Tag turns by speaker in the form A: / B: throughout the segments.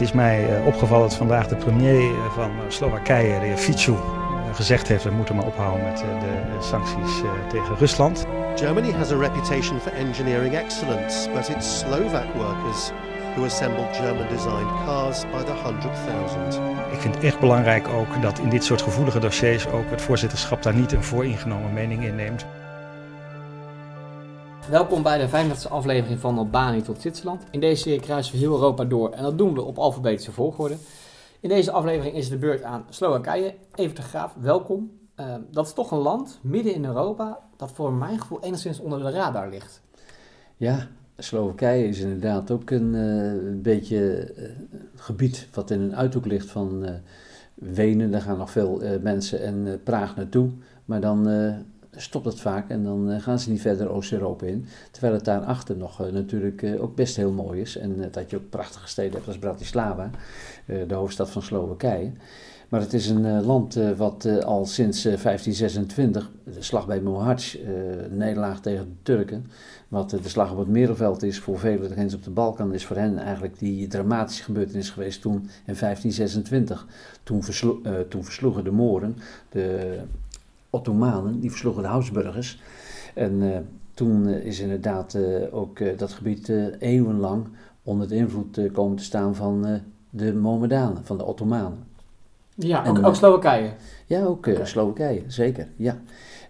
A: Het is mij eh, opgevallen dat vandaag de premier eh, van Slowakije, de heer Fico, gezegd heeft we moeten maar ophouden met de sancties tegen Rusland.
B: Germany has a reputation for engineering excellence, but it's Slovak workers who assemble German-designed cars by the hundred thousand.
A: Ik vind het echt belangrijk ook dat in dit soort gevoelige dossiers ook het voorzitterschap daar niet een vooringenomen mening in neemt.
C: Welkom bij de 35e aflevering van Albanië tot Zwitserland. In deze serie kruisen we heel Europa door en dat doen we op alfabetische volgorde. In deze aflevering is de beurt aan Slowakije. Even de Graaf, welkom. Uh, dat is toch een land midden in Europa dat voor mijn gevoel enigszins onder de radar ligt.
D: Ja, Slowakije is inderdaad ook een, uh, beetje uh, gebied wat in een uithoek ligt van Wenen. Daar gaan nog veel mensen en Praag naartoe. Maar dan stopt het vaak en dan eh, gaan ze niet verder Oost-Europa in. Terwijl het daarachter nog uh, natuurlijk uh, ook best heel mooi is. En dat je ook prachtige steden hebt als Bratislava, de hoofdstad van Slowakije. Maar het is een land wat al sinds 1526, de slag bij Mohacs, nederlaag tegen de Turken, wat de slag op het Merelveld is voor velen, de grens op de Balkan, is voor hen eigenlijk die dramatische gebeurtenis geweest toen in 1526. Toen, toen versloegen de Moren de Ottomanen, die versloegen de Habsburgers. En uh, toen uh, is inderdaad uh, ook dat gebied eeuwenlang onder de invloed komen te staan van de Mohammedanen, van de Ottomanen.
C: Ja, en, ook, Slowakije?
D: Ja, ook okay. Slowakije, zeker, ja.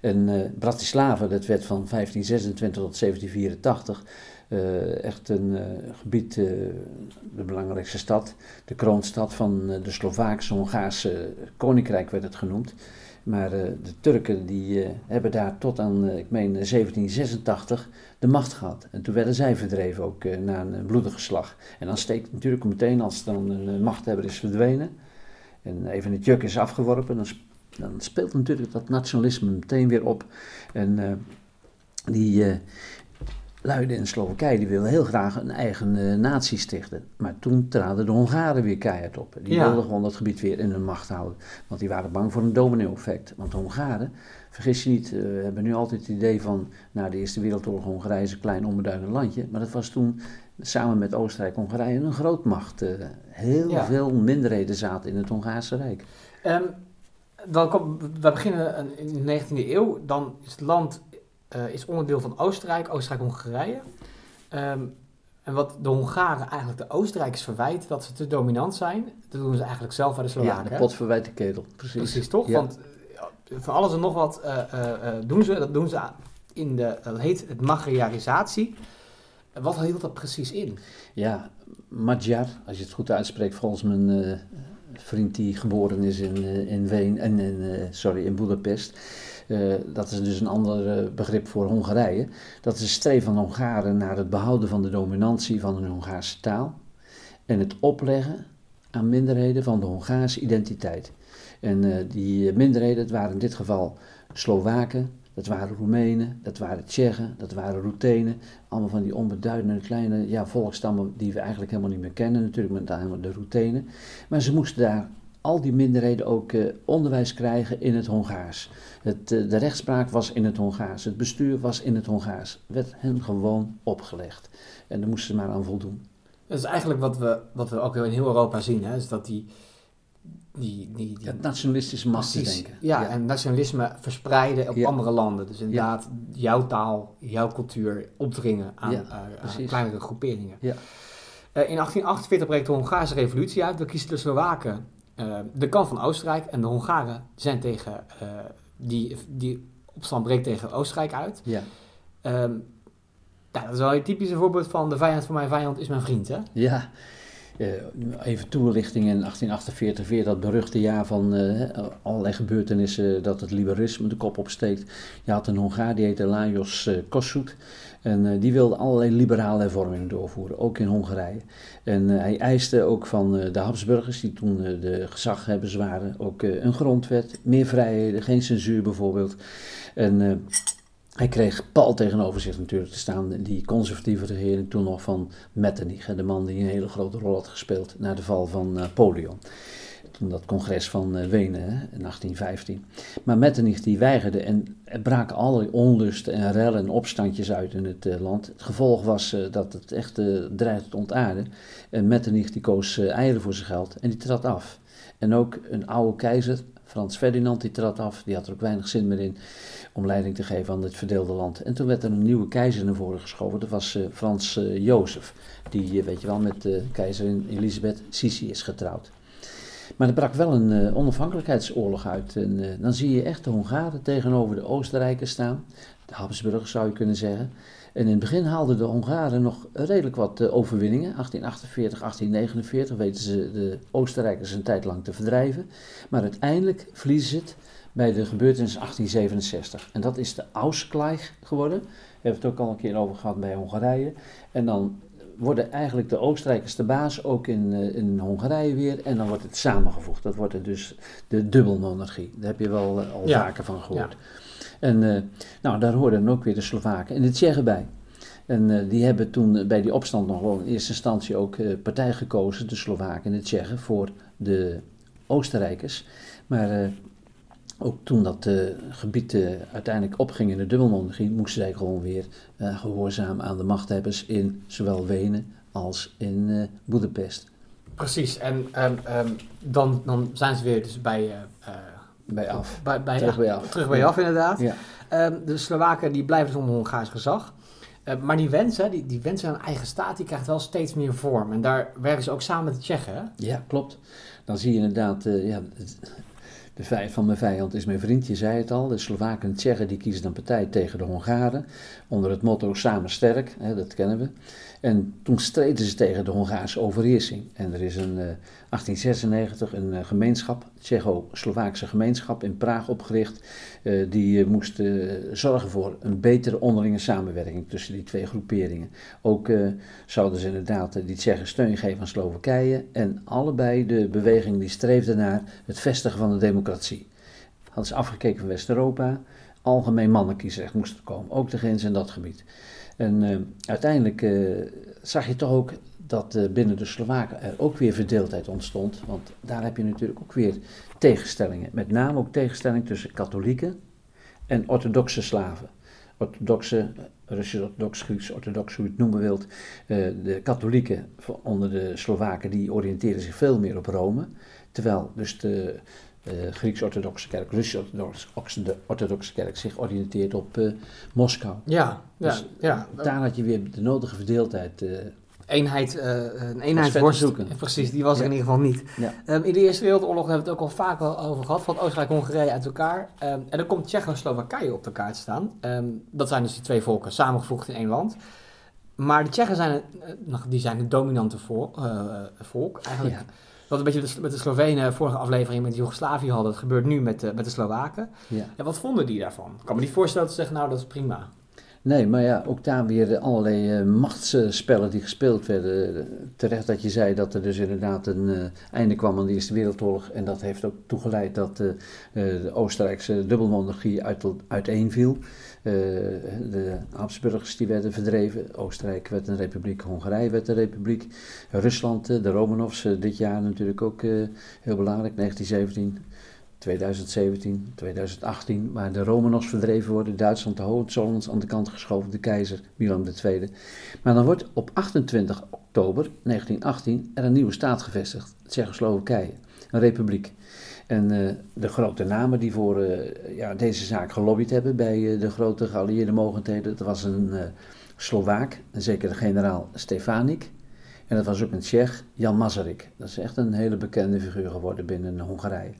D: En Bratislava, dat werd van 1526 tot 1784 echt een gebied, de belangrijkste stad, de kroonstad van de Slovaakse-Hongaarse koninkrijk werd het genoemd. Maar uh, de Turken die uh, hebben daar tot aan, uh, ik meen, 1786 de macht gehad. En toen werden zij verdreven ook na een bloedige slag. En dan steekt natuurlijk meteen, als dan een machthebber is verdwenen en even het juk is afgeworpen, dan, dan speelt natuurlijk dat nationalisme meteen weer op. En die, luiden in Slowakije die wilden heel graag een eigen uh, natie stichten. Maar toen traden de Hongaren weer keihard op. Die wilden gewoon dat gebied weer in hun macht houden. Want die waren bang voor een domino-effect. Want de Hongaren, vergis je niet, uh, we hebben nu altijd het idee van... na de Eerste Wereldoorlog Hongarije is een klein onbeduidend landje. Maar dat was toen samen met Oostenrijk-Hongarije een grootmacht. Uh, heel veel minderheden zaten in het Hongaarse Rijk.
C: Um, dan komt, we beginnen in de 19e eeuw. Dan is het land uh, is onderdeel van Oostenrijk, Oostenrijk-Hongarije. Um, en wat de Hongaren eigenlijk de Oostenrijkers verwijten, dat ze te dominant zijn, dat doen ze eigenlijk zelf bij de Slowaken.
D: Ja, de pot verwijt de ketel, precies.
C: Precies, toch? Ja. Want uh, voor alles en nog wat uh, doen ze, dat doen ze in de, dat heet het Magyarisatie. Wat hield dat precies in?
D: Ja, Magyar, als je het goed uitspreekt, volgens mijn vriend die geboren is in, in Ween, en in, sorry, in Budapest uh, dat is dus een ander uh, begrip voor Hongarije. Dat is een streven van Hongaren naar het behouden van de dominantie van hun Hongaarse taal en het opleggen aan minderheden van de Hongaarse identiteit. En uh, die minderheden, dat waren in dit geval Slowaken, dat waren Roemenen, dat waren Tsjechen, dat waren Routenen. Allemaal van die onbeduidende kleine ja, volkstammen die we eigenlijk helemaal niet meer kennen, natuurlijk met name de Routenen. Maar ze moesten daar al die minderheden ook uh, onderwijs krijgen in het Hongaars. Het, uh, de rechtspraak was in het Hongaars, het bestuur was in het Hongaars. werd hen gewoon opgelegd. En daar moesten ze maar aan voldoen.
C: Dat is eigenlijk wat we, wat we ook in heel Europa zien, hè? is dat die... die, die, die
D: het nationalistische machtsdenken.
C: Ja, ja, en nationalisme verspreiden op andere landen. Dus inderdaad, jouw taal, jouw cultuur opdringen aan, aan kleinere groeperingen. Ja. in 1848 breekt de Hongaarse revolutie uit. Dan kiezen de Slowaken de kant van Oostenrijk en de Hongaren zijn tegen, uh, die, die opstand breekt tegen Oostenrijk uit. Ja. Um, nou, dat is wel een typische voorbeeld van de vijand van mijn vijand is mijn vriend, hè?
D: Ja, uh, even toelichting in 1848, weer dat beruchte jaar van allerlei gebeurtenissen dat het liberalisme de kop opsteekt. Je had een Hongaar, die heette Lajos Kossuth. En uh, die wilde allerlei liberale hervormingen doorvoeren, ook in Hongarije. En uh, hij eiste ook van uh, de Habsburgers, die toen de gezaghebbers waren, ook een grondwet, meer vrijheden, geen censuur bijvoorbeeld. En hij kreeg pal tegenover zich natuurlijk te staan, die conservatieve regering toen nog van Metternich, de man die een hele grote rol had gespeeld na de val van Napoleon. Toen dat congres van Wenen hè, in 1815. Maar Metternich die weigerde en er braken allerlei onlusten en rellen en opstandjes uit in het land. Het gevolg was dat het echt dreigde te ontaarden. En Metternich die koos eieren voor zijn geld en die trad af. En ook een oude keizer, Frans Ferdinand, die trad af. Die had er ook weinig zin meer in om leiding te geven aan dit verdeelde land. En toen werd er een nieuwe keizer naar voren geschoven. Dat was uh, Frans uh, Jozef. Die, uh, weet je wel, met uh, keizerin Elisabeth Sisi is getrouwd. Maar er brak wel een onafhankelijkheidsoorlog uit. En dan zie je echt de Hongaren tegenover de Oostenrijkers staan. De Habsburgers zou je kunnen zeggen. En in het begin haalden de Hongaren nog redelijk wat overwinningen. 1848, 1849 weten ze de Oostenrijkers een tijd lang te verdrijven. Maar uiteindelijk verliezen ze het bij de gebeurtenis 1867. En dat is de Ausgleich geworden. Daar hebben het ook al een keer over gehad bij Hongarije. En dan worden eigenlijk de Oostenrijkers de baas, ook in, uh, in Hongarije weer. En dan wordt het samengevoegd. Dat wordt dus de dubbelmonarchie. Daar heb je wel uh, al ja. vaker van gehoord. En uh, nou, daar hoorden dan ook weer de Slovaken en de Tsjechen bij. En die hebben toen bij die opstand nog wel in eerste instantie ook partij gekozen, de Slovaken en de Tsjechen, voor de Oostenrijkers. Maar ook toen dat uh, gebied uh, uiteindelijk opging in de dubbelmonarchie, moesten zij gewoon weer uh, gehoorzaam aan de machthebbers in zowel Wenen als in Boedapest.
C: Precies, en um, um, dan, dan zijn ze weer dus bij,
D: bij af.
C: Bij, bij,
D: terug bij af.
C: Terug bij af, inderdaad. Ja. Um, de Slowaken die blijven dus onder Hongaars gezag. maar die wens, hè, die, die wens aan een eigen staat, die krijgt wel steeds meer vorm. En daar werken ze ook samen met de Tsjechen. Hè?
D: Ja, klopt. Dan zie je inderdaad, ja, de vijand van mijn vijand is mijn vriend, je zei het al. De Slowaken en Tsjechen die kiezen dan partij tegen de Hongaren. Onder het motto samen sterk, hè, dat kennen we. En toen streden ze tegen de Hongaarse overheersing. En er is in uh, 1896 een uh, gemeenschap, Tsjecho-Slovaakse gemeenschap in Praag opgericht. Uh, die moest zorgen voor een betere onderlinge samenwerking tussen die twee groeperingen. Ook zouden ze inderdaad die Tsjechen steun geven aan Slowakije. En allebei de beweging die streefde naar het vestigen van de democratie. Hadden ze afgekeken van West-Europa. Algemeen mannenkiesrecht moest er komen, ook de grens in dat gebied. En uiteindelijk zag je toch ook dat binnen de Slowaken er ook weer verdeeldheid ontstond. Want daar heb je natuurlijk ook weer tegenstellingen. Met name ook tegenstelling tussen katholieken en orthodoxe slaven. Orthodoxe, Russisch-orthodox, Grieks-orthodox, hoe je het noemen wilt. de katholieken onder de Slowaken die oriënteren zich veel meer op Rome. Terwijl dus de uh, Grieks-orthodoxe kerk, Russisch-orthodoxe kerk zich oriënteert op uh, Moskou.
C: Ja,
D: dus
C: ja,
D: ja. Daar had je weer de nodige verdeeldheid. Uh,
C: Eenheid, een eenheidsworst. zoeken. Precies, die was er in ieder geval niet. Ja. Um, in de Eerste Wereldoorlog hebben we het ook al vaak wel over gehad. Valt Oostenrijk en Hongarije uit elkaar. Um, en dan komt Tsjechoslowakije op de kaart staan. Um, dat zijn dus die twee volken samengevoegd in één land. Maar de Tsjechen zijn, die zijn het dominante volk. volk eigenlijk. Ja wat een beetje met de Slovenen vorige aflevering met Joegoslavië hadden. Dat gebeurt nu met de, met de Slowaken. Ja. ja. wat vonden die daarvan? Ik kan me niet voorstellen dat ze zeggen, nou dat is prima.
D: Nee, maar ja, ook daar weer allerlei uh, machtsspellen die gespeeld werden. Terecht dat je zei dat er dus inderdaad een uh, einde kwam aan de Eerste Wereldoorlog. En dat heeft ook toegeleid dat uh, de Oostenrijkse dubbelmonarchie uit, uiteenviel. de Habsburgers die werden verdreven. Oostenrijk werd een republiek, Hongarije werd een republiek. Rusland, de Romanovs, dit jaar natuurlijk ook heel belangrijk, 1917. 2017, 2018, waar de Romanovs verdreven worden, Duitsland de Hohenzollerns aan de kant geschoven, de keizer Milan II. Maar dan wordt op 28 oktober 1918 er een nieuwe staat gevestigd, Tsjechoslowakije, een republiek. En uh, de grote namen die voor uh, ja, deze zaak gelobbyd hebben bij uh, de grote geallieerde mogendheden, dat was een Slovaak, een zekere generaal Stefanik. En dat was ook een Tsjech, Jan Masaryk. Dat is echt een hele bekende figuur geworden binnen Hongarije.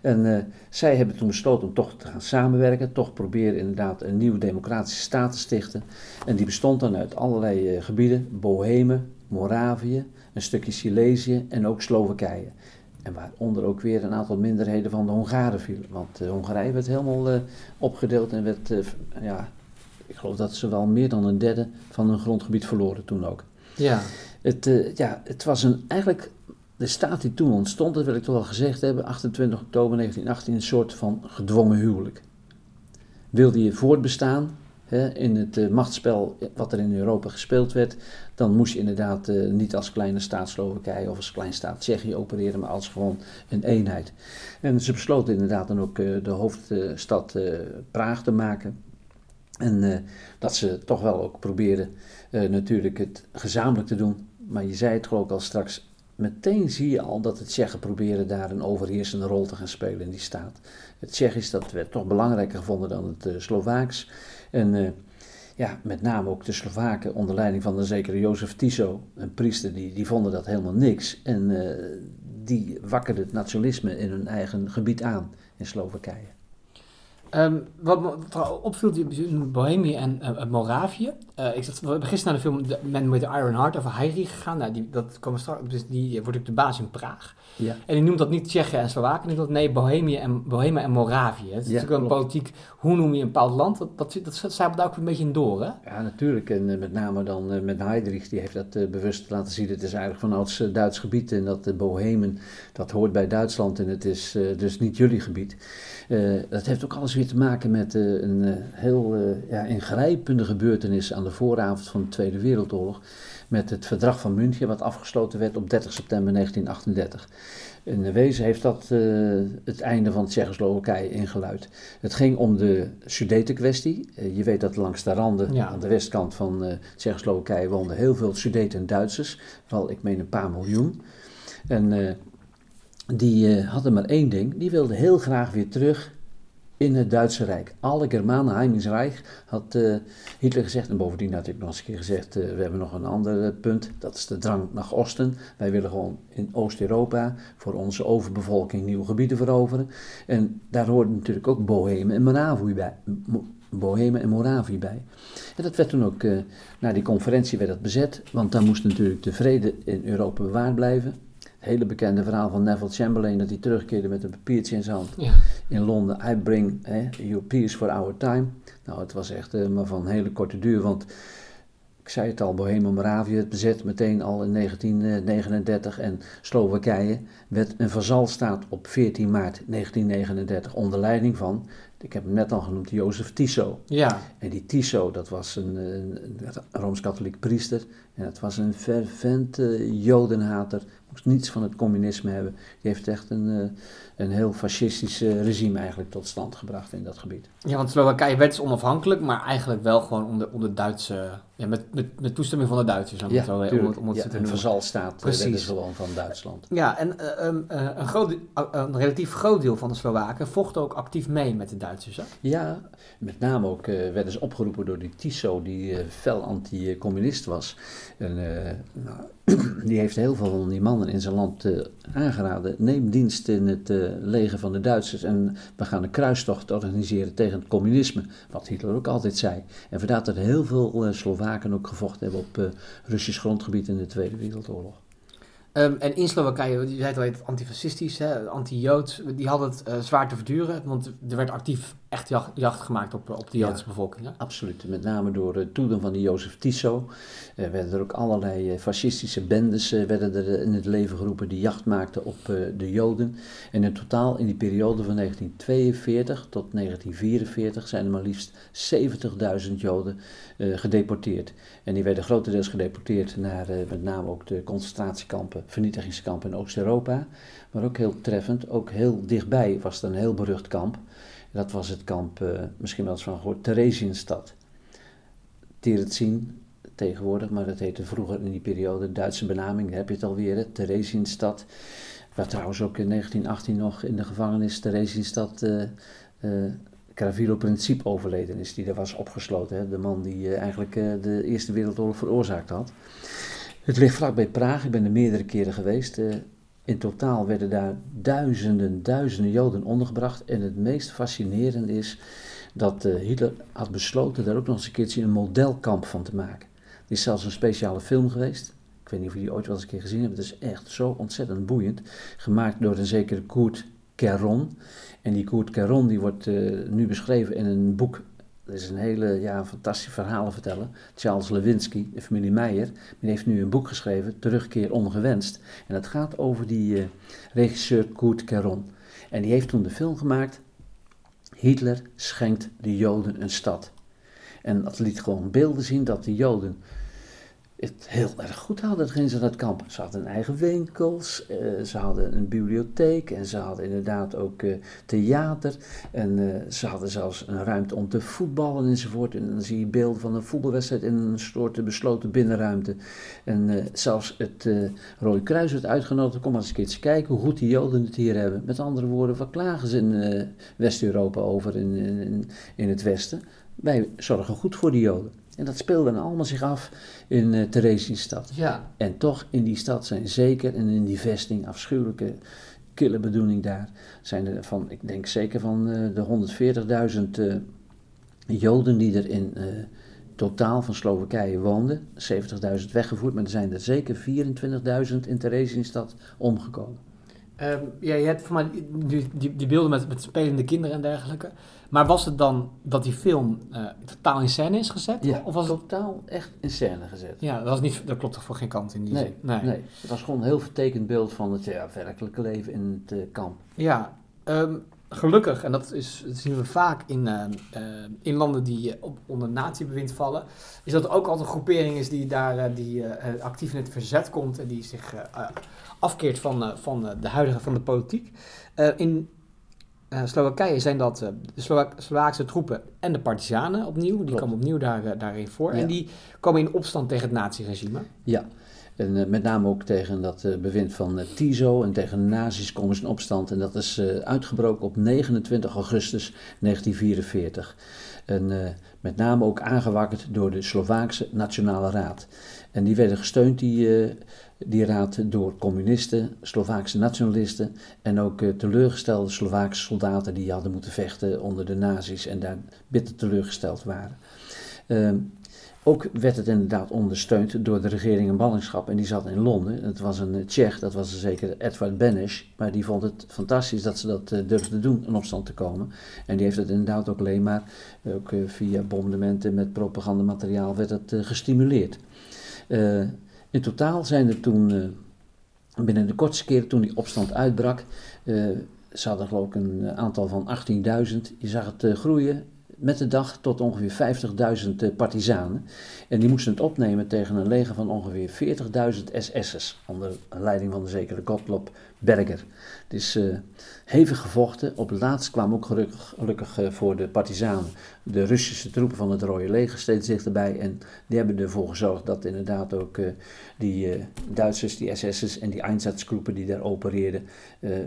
D: En uh, zij hebben toen besloten om toch te gaan samenwerken, toch proberen inderdaad een nieuwe democratische staat te stichten. En die bestond dan uit allerlei uh, gebieden, Bohemen, Moravië, een stukje Silesië en ook Slowakije. En waaronder ook weer een aantal minderheden van de Hongaren vielen. Want uh, Hongarije werd helemaal opgedeeld en werd, ja, ik geloof dat ze wel meer dan een derde van hun grondgebied verloren toen ook.
C: Ja.
D: Het, ja, het was een, eigenlijk de staat die toen ontstond, dat wil ik toch wel gezegd hebben, 28 oktober 1918, een soort van gedwongen huwelijk. Wilde je voortbestaan, hè, in het uh, machtsspel wat er in Europa gespeeld werd, dan moest je inderdaad uh, niet als kleine staat Slowakije of als kleine staat Tsjechië opereren, maar als gewoon een eenheid. En ze besloten inderdaad dan ook uh, de hoofdstad Praag te maken. En dat ze toch wel ook probeerden natuurlijk het gezamenlijk te doen. Maar je zei het geloof ik al straks, meteen zie je al dat de Tsjechen proberen daar een overheersende rol te gaan spelen in die staat. Het Tsjechisch dat werd toch belangrijker gevonden dan het uh, Slovaaks. En uh, ja, met name ook de Slovaken onder leiding van de zekere Jozef Tiso, een priester, die, die vonden dat helemaal niks. En die wakkerden het nationalisme in hun eigen gebied aan in Slowakije.
C: Um, wat me opviel, Bohemië en uh, Moravië. Uh, ik we hebben gisteren naar de film The Man with the Iron Heart over Heiri gegaan. Nou, die, dat komen straks, dus die wordt ook de baas in Praag. Ja. En die noemt dat niet Tsjechië en Slowaken, die noemt dat nee, Bohemië en, Bohemië en Moravië. Het is ja, natuurlijk een politiek, hoe noem je een bepaald land? Dat, dat, dat, daar ook een beetje in door, hè?
D: Ja, natuurlijk. En uh, met name dan met Heydrich, die heeft dat bewust laten zien. Het is eigenlijk van ouds Duits gebied en dat Bohemen, dat hoort bij Duitsland en het is dus niet jullie gebied. dat heeft ook alles weer te maken met een heel ja, ingrijpende gebeurtenis aan de vooravond van de Tweede Wereldoorlog met het verdrag van München, wat afgesloten werd op 30 september 1938. In wezen heeft dat het einde van Tsjechoslowakije ingeluid. Het ging om de Sudetenkwestie. Je weet dat langs de randen, ja. aan de westkant van Tsjechoslowakije, woonden heel veel Sudeten en Duitsers. Wel, ik meen een paar miljoen. En die hadden maar één ding, die wilden heel graag weer terug in het Duitse Rijk. Alle Germanen, Heimisch had uh, Hitler gezegd. En bovendien had ik nog eens een keer gezegd, uh, we hebben nog een ander uh, punt. Dat is de drang naar Oosten. Wij willen gewoon in Oost-Europa voor onze overbevolking nieuwe gebieden veroveren. En daar hoort natuurlijk ook Bohemen en Moravië bij. Bohemen en bij. En dat werd toen ook, na die conferentie werd dat bezet. Want dan moest natuurlijk de vrede in Europa bewaard blijven hele bekende verhaal van Neville Chamberlain, dat hij terugkeerde met een papiertje in zijn hand ja. in Londen. I bring eh, your peace for our time. Nou, het was echt uh, maar van hele korte duur, want ik zei het al, Bohemen Moravië, het bezet meteen al in 1939 en Slowakije werd een vazalstaat op 14 maart 1939 onder leiding van ik heb hem net al genoemd, Jozef Tiso. Ja. En die Tiso, dat was een, een, een Rooms-Katholiek priester. En dat was een fervente jodenhater. Moest niets van het communisme hebben. Die heeft echt een, eh, een heel fascistisch eh, regime eigenlijk tot stand gebracht in dat gebied.
C: Ja, want Slowakije werd dus onafhankelijk, maar eigenlijk wel gewoon onder, onder Duitse... Ja, met, met, met toestemming van de Duitsers.
D: Ja, zo, om het, om het ja, te een verzalstaat. Eh, Precies. gewoon van Duitsland.
C: Ja, en uh, een, groot, een relatief groot deel van de Slowaken vocht ook actief mee met de Duitsers. Hè?
D: Ja, met name ook werden ze opgeroepen door die Tiso, die fel anti-communist was. En, nou, die heeft heel veel van die mannen in zijn land aangeraden. Neem dienst in het leger van de Duitsers en we gaan een kruistocht organiseren tegen het communisme, wat Hitler ook altijd zei. En vandaar dat heel veel uh, Slowaken ook gevochten hebben op uh, Russisch grondgebied in de Tweede Wereldoorlog.
C: Um, en in Slowakije, je zei het al, antifascistisch, anti-Joods, die hadden het uh, zwaar te verduren, want er werd actief echt jacht, jacht gemaakt op, op de Joodse bevolking. Hè?
D: Absoluut, met name door het toedoen van die Jozef Tiso uh, werden er ook allerlei fascistische bendes werden er in het leven geroepen die jacht maakten op de Joden. En in totaal in die periode van 1942 tot 1944 zijn er maar liefst 70.000 Joden gedeporteerd. En die werden grotendeels gedeporteerd naar met name ook de concentratiekampen vernietigingskamp in Oost-Europa. Maar ook heel treffend, ook heel dichtbij was er een heel berucht kamp. Dat was het kamp, uh, misschien wel eens van gehoord, Theresienstad. Terezin tegenwoordig, maar dat heette vroeger in die periode, Duitse benaming, daar heb je het alweer, hè, Theresienstad. Waar trouwens ook in 1918 nog in de gevangenis Theresienstad uh, uh, Cravilo Principe overleden is, die daar was opgesloten. Hè, de man die eigenlijk de Eerste Wereldoorlog veroorzaakt had. Het ligt vlakbij Praag, ik ben er meerdere keren geweest. In totaal werden daar duizenden, duizenden Joden ondergebracht. En het meest fascinerende is dat uh, Hitler had besloten daar ook nog eens een keertje een modelkamp van te maken. Er is zelfs een speciale film geweest. Ik weet niet of jullie die ooit wel eens een keer gezien hebben. Het is echt zo ontzettend boeiend. Gemaakt door een zekere Koert Keron. En die Koert Keron die wordt uh, nu beschreven in een boek dat is een hele ja, fantastische verhalen vertellen. Charles Lewinsky, de familie Meijer, die heeft nu een boek geschreven, Terugkeer ongewenst. En dat gaat over die uh, regisseur Kurt Caron. En die heeft toen de film gemaakt, Hitler schenkt de Joden een stad. En dat liet gewoon beelden zien dat de Joden het heel erg goed hadden. Dat gingen ze het kamp. Ze hadden eigen winkels, uh, ze hadden een bibliotheek en ze hadden inderdaad ook uh, theater. En uh, ze hadden zelfs een ruimte om te voetballen enzovoort. En dan zie je beelden van een voetbalwedstrijd in een soort besloten binnenruimte. En zelfs het Rode Kruis werd uitgenodigd. Kom maar eens een keertje kijken hoe goed die Joden het hier hebben. Met andere woorden, wat klagen ze in West-Europa over in, in, in het Westen? Wij zorgen goed voor die Joden. En dat speelde dan allemaal zich af in uh, Theresienstad. Ja. En toch in die stad zijn zeker, en in die vesting, afschuwelijke, kille bedoeling daar, zijn er van, ik denk zeker van uh, de 140.000 uh, eh, Joden die er in totaal van Slowakije woonden. 70.000 weggevoerd, maar er zijn er zeker 24.000 in Theresienstad omgekomen.
C: Um, ja, je hebt voor mij die, die, die, beelden met, met spelende kinderen en dergelijke. Maar was het dan dat die film uh, totaal in scène is gezet?
D: Ja,
C: of was
D: totaal echt in scène gezet.
C: Ja, dat, was niet, dat klopt toch voor geen kant in die
D: nee,
C: zin?
D: Nee. nee, het was gewoon een heel vertekend beeld van het ja, werkelijke leven in het uh, kamp.
C: Ja, um, gelukkig, en dat, is, dat zien we vaak in, uh, in landen die op, onder natiebewind vallen, is dat er ook altijd een groepering is die daar die, actief in het verzet komt en die zich afkeert van, van de huidige van de politiek. in uh, Slowakije zijn dat de Slowak Slovaakse troepen en de partisanen opnieuw. Die komen opnieuw daar, daarin voor. En die komen in opstand tegen het naziregime.
D: Ja, en met name ook tegen dat bewind van Tiso en tegen de nazi's komen ze in opstand. En dat is uitgebroken op 29 augustus 1944. En met name ook aangewakkerd door de Slovaakse Nationale Raad. En die werden gesteund, die die raad door communisten, Slovaakse nationalisten en ook uh, teleurgestelde Slovaakse soldaten die hadden moeten vechten onder de nazi's en daar bitter teleurgesteld waren. Uh, ook werd het inderdaad ondersteund door de regering in ballingschap en die zat in Londen. Het was een Tsjech, dat was zeker Edward Benesch, maar die vond het fantastisch dat ze dat uh, durfden doen in opstand te komen. En die heeft het inderdaad ook alleen maar, ook via bombardementen met propagandamateriaal, werd het gestimuleerd. In totaal zijn er toen, uh, binnen de kortste keren toen die opstand uitbrak, uh, ze hadden geloof ik een eh, aantal van 18.000. Je zag het groeien met de dag tot ongeveer 50.000 partizanen. En die moesten het opnemen tegen een leger van ongeveer 40.000 SS'ers, onder leiding van de zekere Gottlob Berger. Uh, hevig gevochten. Op het laatst kwamen ook gelukkig, uh, voor de partizanen de Russische troepen van het Rode Leger steeds dichterbij. En die hebben ervoor gezorgd dat inderdaad ook die Duitsers, die SS'ers en die Einsatzgroepen die daar opereerden,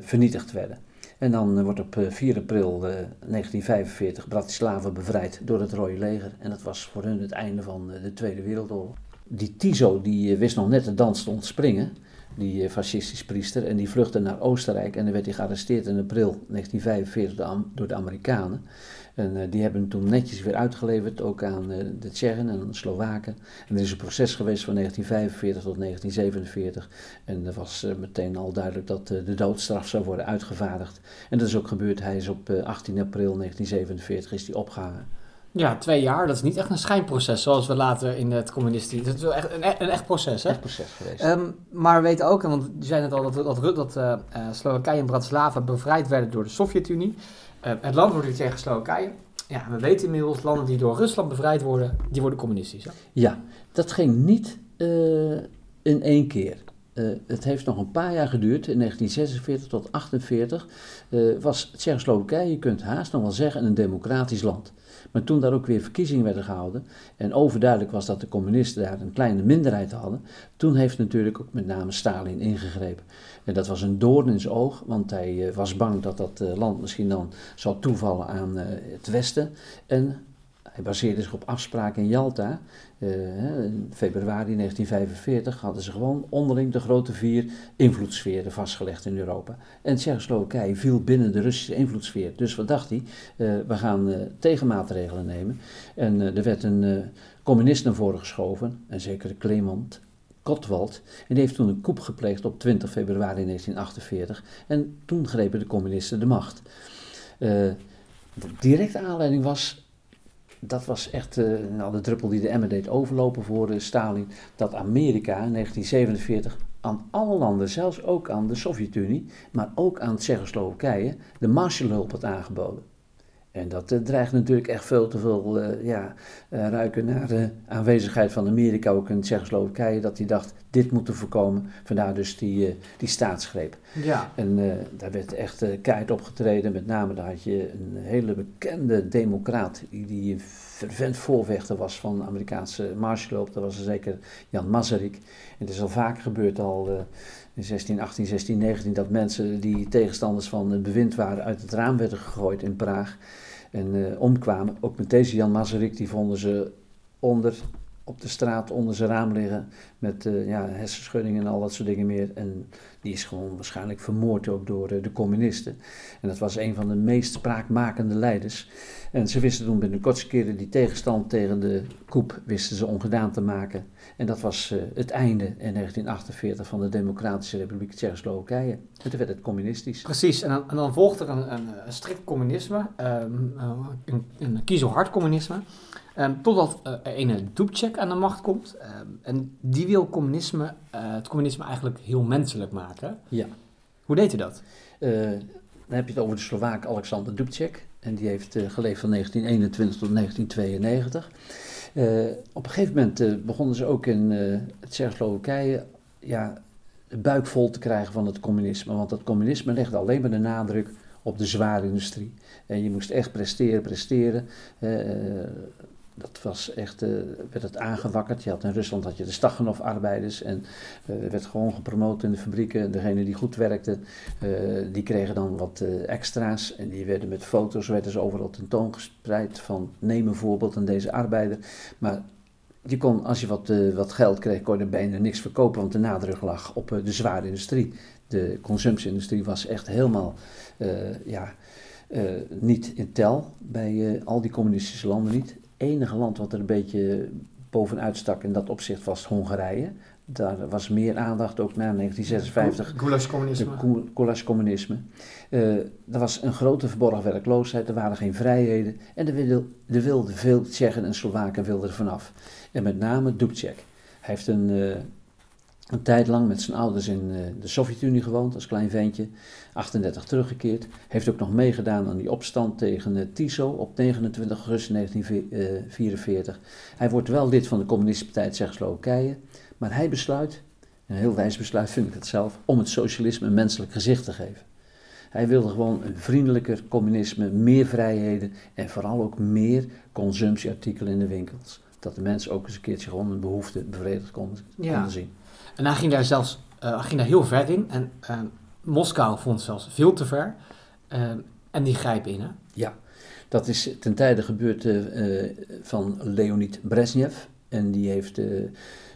D: vernietigd werden. En dan wordt op 4 april 1945 Bratislava bevrijd door het Rode Leger. En dat was voor hun het einde van de Tweede Wereldoorlog. Die Tiso die wist nog net de dans te ontspringen die fascistisch priester. En die vluchtte naar Oostenrijk en dan werd hij gearresteerd in april 1945 door de Amerikanen. En uh, die hebben hem toen netjes weer uitgeleverd, ook aan uh, de Tsjechen en de Slowaken. En er is een proces geweest van 1945 tot 1947. En er was uh, meteen al duidelijk dat de doodstraf zou worden uitgevaardigd. En dat is ook gebeurd. Hij is op 18 april 1947 is die opgehangen.
C: Ja, twee jaar. Dat is niet echt een schijnproces zoals we later in het communistische... Dat is wel echt een, een echt proces, hè?
D: Echt proces geweest.
C: Um, maar we weten ook, want je zei net al, dat, dat, dat uh, Slowakije en Bratislava bevrijd werden door de Sovjet-Unie. Uh, het land wordt weer tegen Slowakije. Ja, we weten inmiddels, landen die door Rusland bevrijd worden, die worden communistisch.
D: Ja, dat ging niet uh, in één keer. Uh, het heeft nog een paar jaar geduurd, in 1946 tot 1948 uh, was Tsjechoslowakije, je kunt haast nog wel zeggen, een democratisch land. Maar toen daar ook weer verkiezingen werden gehouden en overduidelijk was dat de communisten daar een kleine minderheid hadden, toen heeft natuurlijk ook met name Stalin ingegrepen. En dat was een doorn in zijn oog, want hij uh, was bang dat dat uh, land misschien dan zou toevallen aan uh, het Westen. En hij baseerde zich op afspraken in Jalta. in februari 1945 hadden ze gewoon onderling de grote vier invloedssferen vastgelegd in Europa. En Tsjechoslowakije viel binnen de Russische invloedssfeer. Dus wat dacht hij? we gaan tegenmaatregelen nemen. En er werd een communist naar voren geschoven, en zeker Clement Kotwald. En die heeft toen een coup gepleegd op 20 februari 1948. En toen grepen de communisten de macht. De directe aanleiding was, dat was echt uh, nou, de druppel die de emmer deed overlopen voor uh, Stalin, dat Amerika in 1947 aan alle landen, zelfs ook aan de Sovjet-Unie, maar ook aan Tsjechoslowakije, de Marshallhulp had aangeboden. En dat uh, dreigt natuurlijk echt veel te veel uh, ja, uh, ruiken naar de aanwezigheid van Amerika, ook in Tsjechoslowakije, dat hij dacht, dit moeten voorkomen. Vandaar dus die, die staatsgreep. Ja. En daar werd echt keihard opgetreden. Met name daar had je een hele bekende democraat, die een fervent voorvechter was van de Amerikaanse marshallhulp. Dat was er zeker Jan Masaryk. En het is al vaker gebeurd al in 1618, 1619, dat mensen die tegenstanders van het bewind waren uit het raam werden gegooid in Praag en uh, omkwamen. Ook met deze Jan Masaryk, die vonden ze onder, op de straat onder zijn raam liggen met uh, ja, en al dat soort dingen meer. En die is gewoon waarschijnlijk vermoord ook door uh, de communisten. En dat was een van de meest spraakmakende leiders. En ze wisten toen binnen kortste keren die tegenstand tegen de koep wisten ze ongedaan te maken. En dat was uh, het einde in 1948 van de Democratische Republiek Tsjechoslowakije. En toen werd het communistisch.
C: Precies, en dan, en dan volgt er een, een, strikt communisme, um, een, een kiezelhard communisme. Um, totdat uh, er een Dubček aan de macht komt. Um, en die wil communisme, uh, het communisme eigenlijk heel menselijk maken. Ja. Hoe deed hij dat?
D: dan heb je het over de Slovaak Alexander Dubček. En die heeft geleefd van 1921 tot 1992. Uh, op een gegeven moment begonnen ze ook in uh, Tsjechoslowakije ja, de buik vol te krijgen van het communisme. Want het communisme legde alleen maar de nadruk op de zware industrie. En je moest echt presteren, presteren dat was echt, uh, werd het aangewakkerd. Je had in Rusland had je de Stakhanov-arbeiders en uh, werd gewoon gepromoot in de fabrieken. Degene die goed werkten, uh, die kregen dan wat extra's en die werden met foto's werden ze overal tentoongespreid van neem een voorbeeld aan deze arbeider. Maar je kon, als je wat, wat geld kreeg, kon je bijna niks verkopen, want de nadruk lag op de zware industrie. De consumptieindustrie was echt helemaal, ja... niet in tel bij al die communistische landen niet enige land wat er een beetje bovenuit stak in dat opzicht was Hongarije. Daar was meer aandacht ook na 1956.
C: Gulascommunisme.
D: Gulascommunisme. Uh, er was een grote verborgen werkloosheid, er waren geen vrijheden. En er wilden, er wilden veel Tsjechen en Slowaken wilden er vanaf. En met name Dubček. Hij heeft een, uh, een tijd lang met zijn ouders in uh, de Sovjet-Unie gewoond, als klein ventje. 38 teruggekeerd. Heeft ook nog meegedaan aan die opstand tegen uh, Tiso op 29 augustus 1944. Hij wordt wel lid van de Communistische Partij Tsjechoslowakije. Maar hij besluit, een heel wijs besluit vind ik het zelf, om het socialisme een menselijk gezicht te geven. Hij wilde gewoon een vriendelijker communisme, meer vrijheden en vooral ook meer consumptieartikelen in de winkels. Dat de mensen ook eens een keertje gewoon een behoefte bevredigd konden, ja. zien.
C: En hij ging daar zelfs uh, ging daar heel ver in. En uh, Moskou vond zelfs veel te ver. Uh, en die grijpt in, hè?
D: Ja, dat is ten tijde gebeurd van Leonid Brezhnev. En die heeft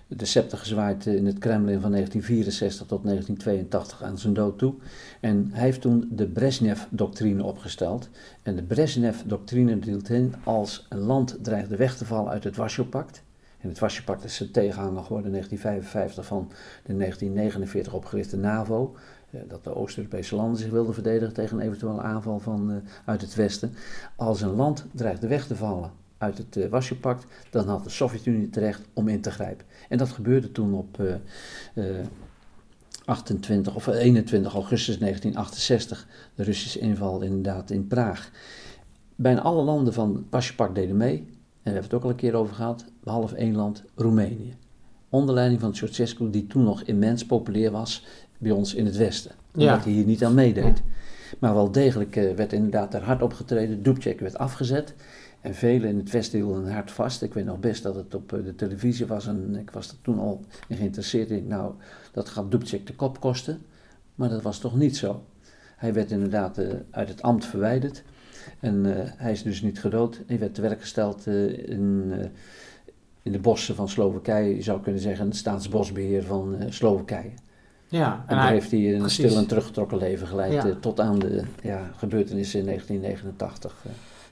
D: de scepter gezwaaid in het Kremlin van 1964 tot 1982 aan zijn dood toe. En hij heeft toen de Brezhnev-doctrine opgesteld. En de Brezhnev-doctrine deelt in als een land dreigde weg te vallen uit het Warschau-pact en het Warschau-pact is de tegenhanger geworden in 1955 van de 1949 opgerichte NAVO. Eh, dat de Oost-Europese landen zich wilden verdedigen tegen een eventuele aanval van, uh, uit het Westen. Als een land dreigde weg te vallen uit het uh, Warschau-pact, dan had de Sovjet-Unie terecht om in te grijpen. En dat gebeurde toen op 28 of 21 augustus 1968, de Russische inval inderdaad in Praag. Bijna alle landen van het Warschau-pact deden mee we hebben het ook al een keer over gehad, behalve één land, Roemenië. Onder leiding van Ceausescu, die toen nog immens populair was bij ons in het Westen. Omdat hij hier niet aan meedeed. Maar wel degelijk uh, werd inderdaad er hard opgetreden. Dubček werd afgezet. En velen in het Westen hielden hart vast. Ik weet nog best dat het op eh, de televisie was. En ik was er toen al in geïnteresseerd in. Nou, dat gaat Dubček de kop kosten. Maar dat was toch niet zo. Hij werd inderdaad uh, uit het ambt verwijderd. En uh, hij is dus niet gedood. Hij werd te werk gesteld uh, in, in de bossen van Slowakije. Je zou kunnen zeggen het staatsbosbeheer van Slowakije. Ja, en, daar heeft hij een precies. stil en teruggetrokken leven geleid ja. tot aan de ja, gebeurtenissen in 1989.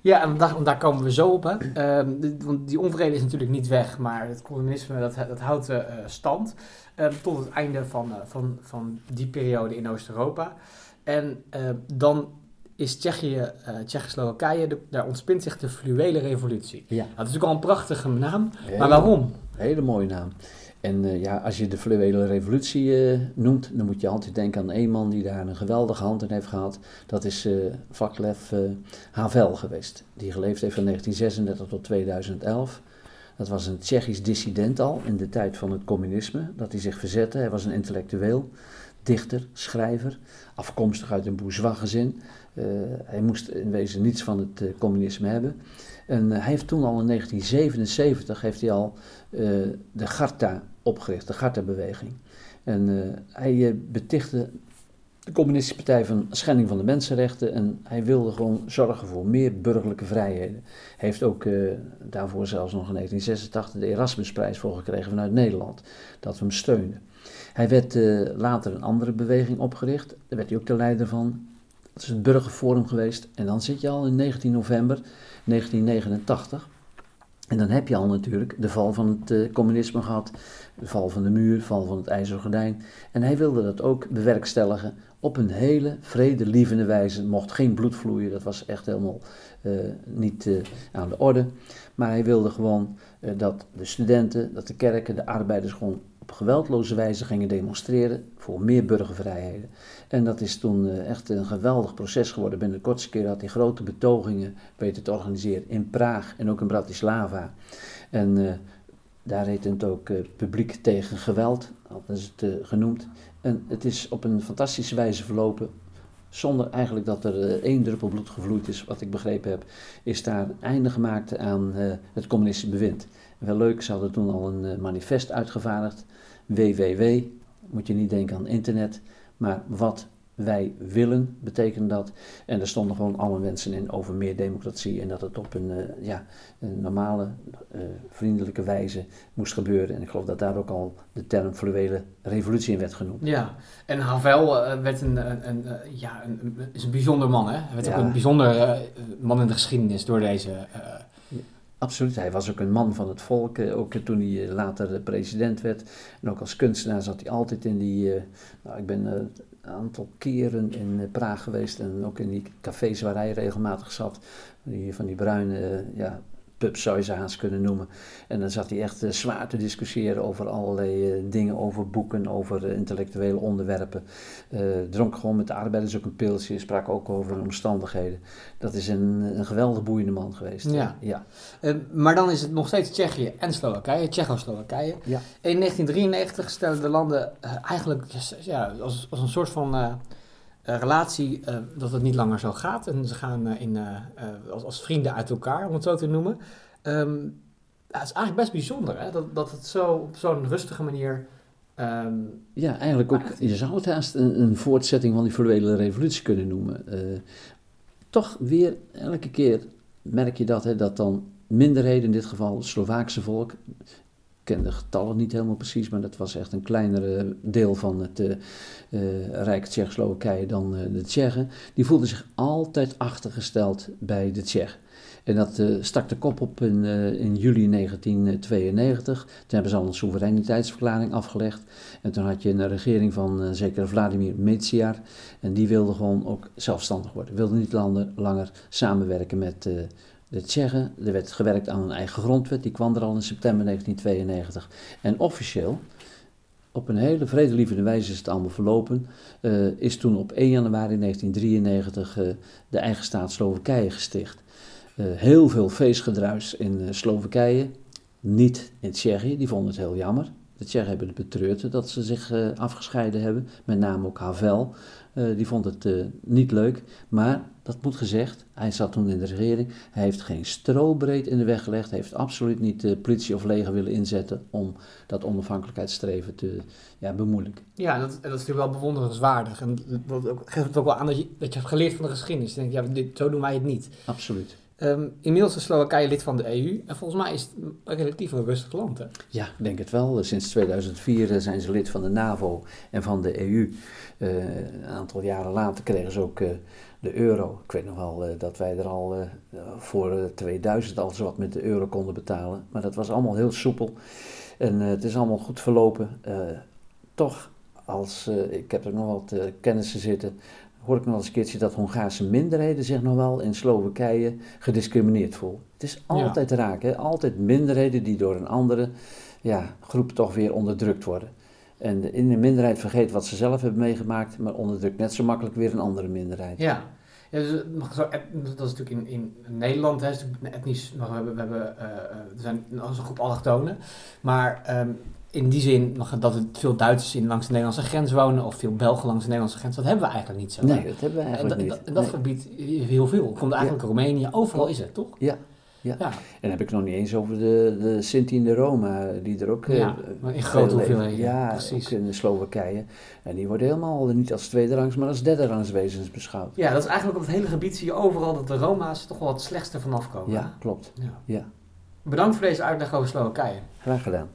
C: Ja, en daar, daar, komen we zo op. Hè. Um, want die onvrede is natuurlijk niet weg, maar het communisme dat, dat houdt stand uh, tot het einde van, van, van die periode in Oost-Europa. En dan is Tsjechië, uh, Tsjechoslowakije, daar ontspint zich de fluwele revolutie. Ja. Dat is natuurlijk al een prachtige naam, maar waarom?
D: Hele mooie naam. En ja, als je de fluwele revolutie noemt, dan moet je altijd denken aan één man die daar een geweldige hand in heeft gehad. Dat is Vaclav Havel geweest, die geleefd heeft van 1936 tot 2011. Dat was een Tsjechisch dissident al in de tijd van het communisme, dat hij zich verzette. Hij was een intellectueel, dichter, schrijver, afkomstig uit een bourgeois gezin. Uh, hij moest in wezen niets van het uh, communisme hebben. En uh, hij heeft toen al in 1977 heeft hij al de Garta opgericht, de Garta-beweging. En hij betichtte de Communistische Partij van schending van de mensenrechten en hij wilde gewoon zorgen voor meer burgerlijke vrijheden. Hij heeft ook daarvoor zelfs nog in 1986 de Erasmusprijs voor gekregen vanuit Nederland, dat we hem steunden. Hij werd later een andere beweging opgericht, daar werd hij ook de leider van. Dat is het Burgerforum geweest en dan zit je al in 19 november 1989. En dan heb je al natuurlijk de val van het uh, communisme gehad, de val van de muur, de val van het ijzeren gordijn. En hij wilde dat ook bewerkstelligen op een hele vredelievende wijze. Mocht geen bloed vloeien, dat was echt helemaal uh, niet uh, aan de orde. Maar hij wilde gewoon uh, dat de studenten, dat de kerken, de arbeiders gewoon op geweldloze wijze gingen demonstreren voor meer burgervrijheden. En dat is toen echt een geweldig proces geworden. Binnen de kortste keer had hij grote betogingen weten te organiseren in Praag en ook in Bratislava. En daar heet het ook publiek tegen geweld, dat is het genoemd. En het is op een fantastische wijze verlopen. Zonder eigenlijk dat er uh, één druppel bloed gevloeid is, wat ik begrepen heb, is daar einde gemaakt aan het communistische bewind. wel leuk, ze hadden toen al een manifest uitgevaardigd. WWW, moet je niet denken aan internet, maar wat wij willen, betekent dat. En er stonden gewoon alle wensen in over meer democratie en dat het op een, uh, ja, een normale, uh, vriendelijke wijze moest gebeuren. En ik geloof dat daar ook al de term fluwele revolutie in werd genoemd.
C: Ja, en Havel uh, werd een, een, een ja, een, is een bijzonder man, hè? Hij werd ja. ook een bijzonder man in de geschiedenis door deze...
D: Absoluut, hij was ook een man van het volk, ook toen hij later president werd. En ook als kunstenaar zat hij altijd in die, nou, ik ben aantal keren in eh, Praag geweest en ook in die cafés waar hij regelmatig zat. Die, van die bruine eh, ja, zou je ze haast kunnen noemen. En dan zat hij echt uh, zwaar te discussiëren over allerlei uh, dingen, over boeken, over uh, intellectuele onderwerpen. dronk gewoon met de arbeiders ook een pilsje, sprak ook over omstandigheden. Dat is een, een geweldig boeiende man geweest.
C: Ja. ja. maar dan is het nog steeds Tsjechië en Slowakije, Tsjechoslowakije. Ja. In 1993 stelden de landen eigenlijk ja, als, als een soort van relatie uh, dat het niet langer zo gaat. En ze gaan uh, in, als, als, vrienden uit elkaar, om het zo te noemen. Um, ja, het is eigenlijk best bijzonder hè? Dat, dat het zo op zo'n rustige manier. Um,
D: ja, eigenlijk ook. Je zou het haast een, een voortzetting van die fluwele revolutie kunnen noemen. toch weer elke keer merk je dat, hè, dat dan minderheden, in dit geval het Slovaakse volk, ken de getallen niet helemaal precies, maar dat was echt een kleinere deel van het uh, Rijk Tsjechoslowakije dan uh, de Tsjechen. Die voelden zich altijd achtergesteld bij de Tsjechen. En dat stak de kop op in, in juli 1992. Toen hebben ze al een soevereiniteitsverklaring afgelegd. En toen had je een regering van zeker Vladimir Metsiar. En die wilde gewoon ook zelfstandig worden. Wilde niet langer, langer samenwerken met de Tsjechen. Er werd gewerkt aan een eigen grondwet, die kwam er al in september 1992. En officieel, op een hele vredelievende wijze is het allemaal verlopen, uh, is toen op 1 januari 1993 uh, eh, de eigen staat Slowakije gesticht. Uh, heel veel feestgedruis in Slowakije, niet in Tsjechië, die vonden het heel jammer. De Tsjechen hebben het betreurd dat ze zich afgescheiden hebben, met name ook Havel. die vond het niet leuk, maar dat moet gezegd. Hij zat toen in de regering. Hij heeft geen strobreed in de weg gelegd. Hij heeft absoluut niet de politie of leger willen inzetten om dat onafhankelijkheidsstreven te ja, bemoeilijken.
C: Ja, dat, dat is natuurlijk wel bewonderenswaardig. En dat geeft het ook wel aan dat je, dat je hebt geleerd van de geschiedenis. Je denkt, ja, dit, zo doen wij het niet.
D: Absoluut.
C: Um, inmiddels is Slowakije lid van de EU en volgens mij is het een relatief een rustig land. Hè?
D: Ja, ik denk het wel. Sinds 2004 zijn ze lid van de NAVO en van de EU. Eh, een aantal jaren later kregen ze ook uh, de euro. Ik weet nog wel dat wij er al voor 2000 al zo wat met de euro konden betalen. Maar dat was allemaal heel soepel. En het is allemaal goed verlopen. toch, als, ik heb er nog wat kennissen zitten hoor ik nog eens een keertje dat Hongaarse minderheden zich nog wel in Slowakije gediscrimineerd voelen. Het is altijd raak, hè? altijd minderheden die door een andere ja, groep toch weer onderdrukt worden. En in de minderheid vergeet wat ze zelf hebben meegemaakt, maar onderdrukt net zo makkelijk weer een andere minderheid.
C: Ja, ja, dus, dat is natuurlijk in, in Nederland, hè, is etnisch, we hebben, we hebben uh, er zijn als een groep allochtonen, maar um, in die zin dat er veel Duitsers in langs de Nederlandse grens wonen of veel Belgen langs de Nederlandse grens, dat hebben we eigenlijk niet zo.
D: Nee, dat hebben we eigenlijk
C: en,
D: niet.
C: En dat gebied heel veel. Komt eigenlijk ja. Roemenië, overal is het, toch?
D: Ja, ja. En dan heb ik nog niet eens over de, de Sinti en de Roma, die er ook...
C: Ja, uh, in grote hoeveelheden.
D: Ja, precies. in de Slowakije. En die worden helemaal niet als tweede rangs, maar als derde rangs wezens beschouwd.
C: Ja, dat is eigenlijk op het hele gebied zie je overal dat de Roma's toch wel het slechtste vanaf komen.
D: Ja, klopt. Ja. ja.
C: Bedankt voor deze uitleg over Slowakije.
D: Graag gedaan.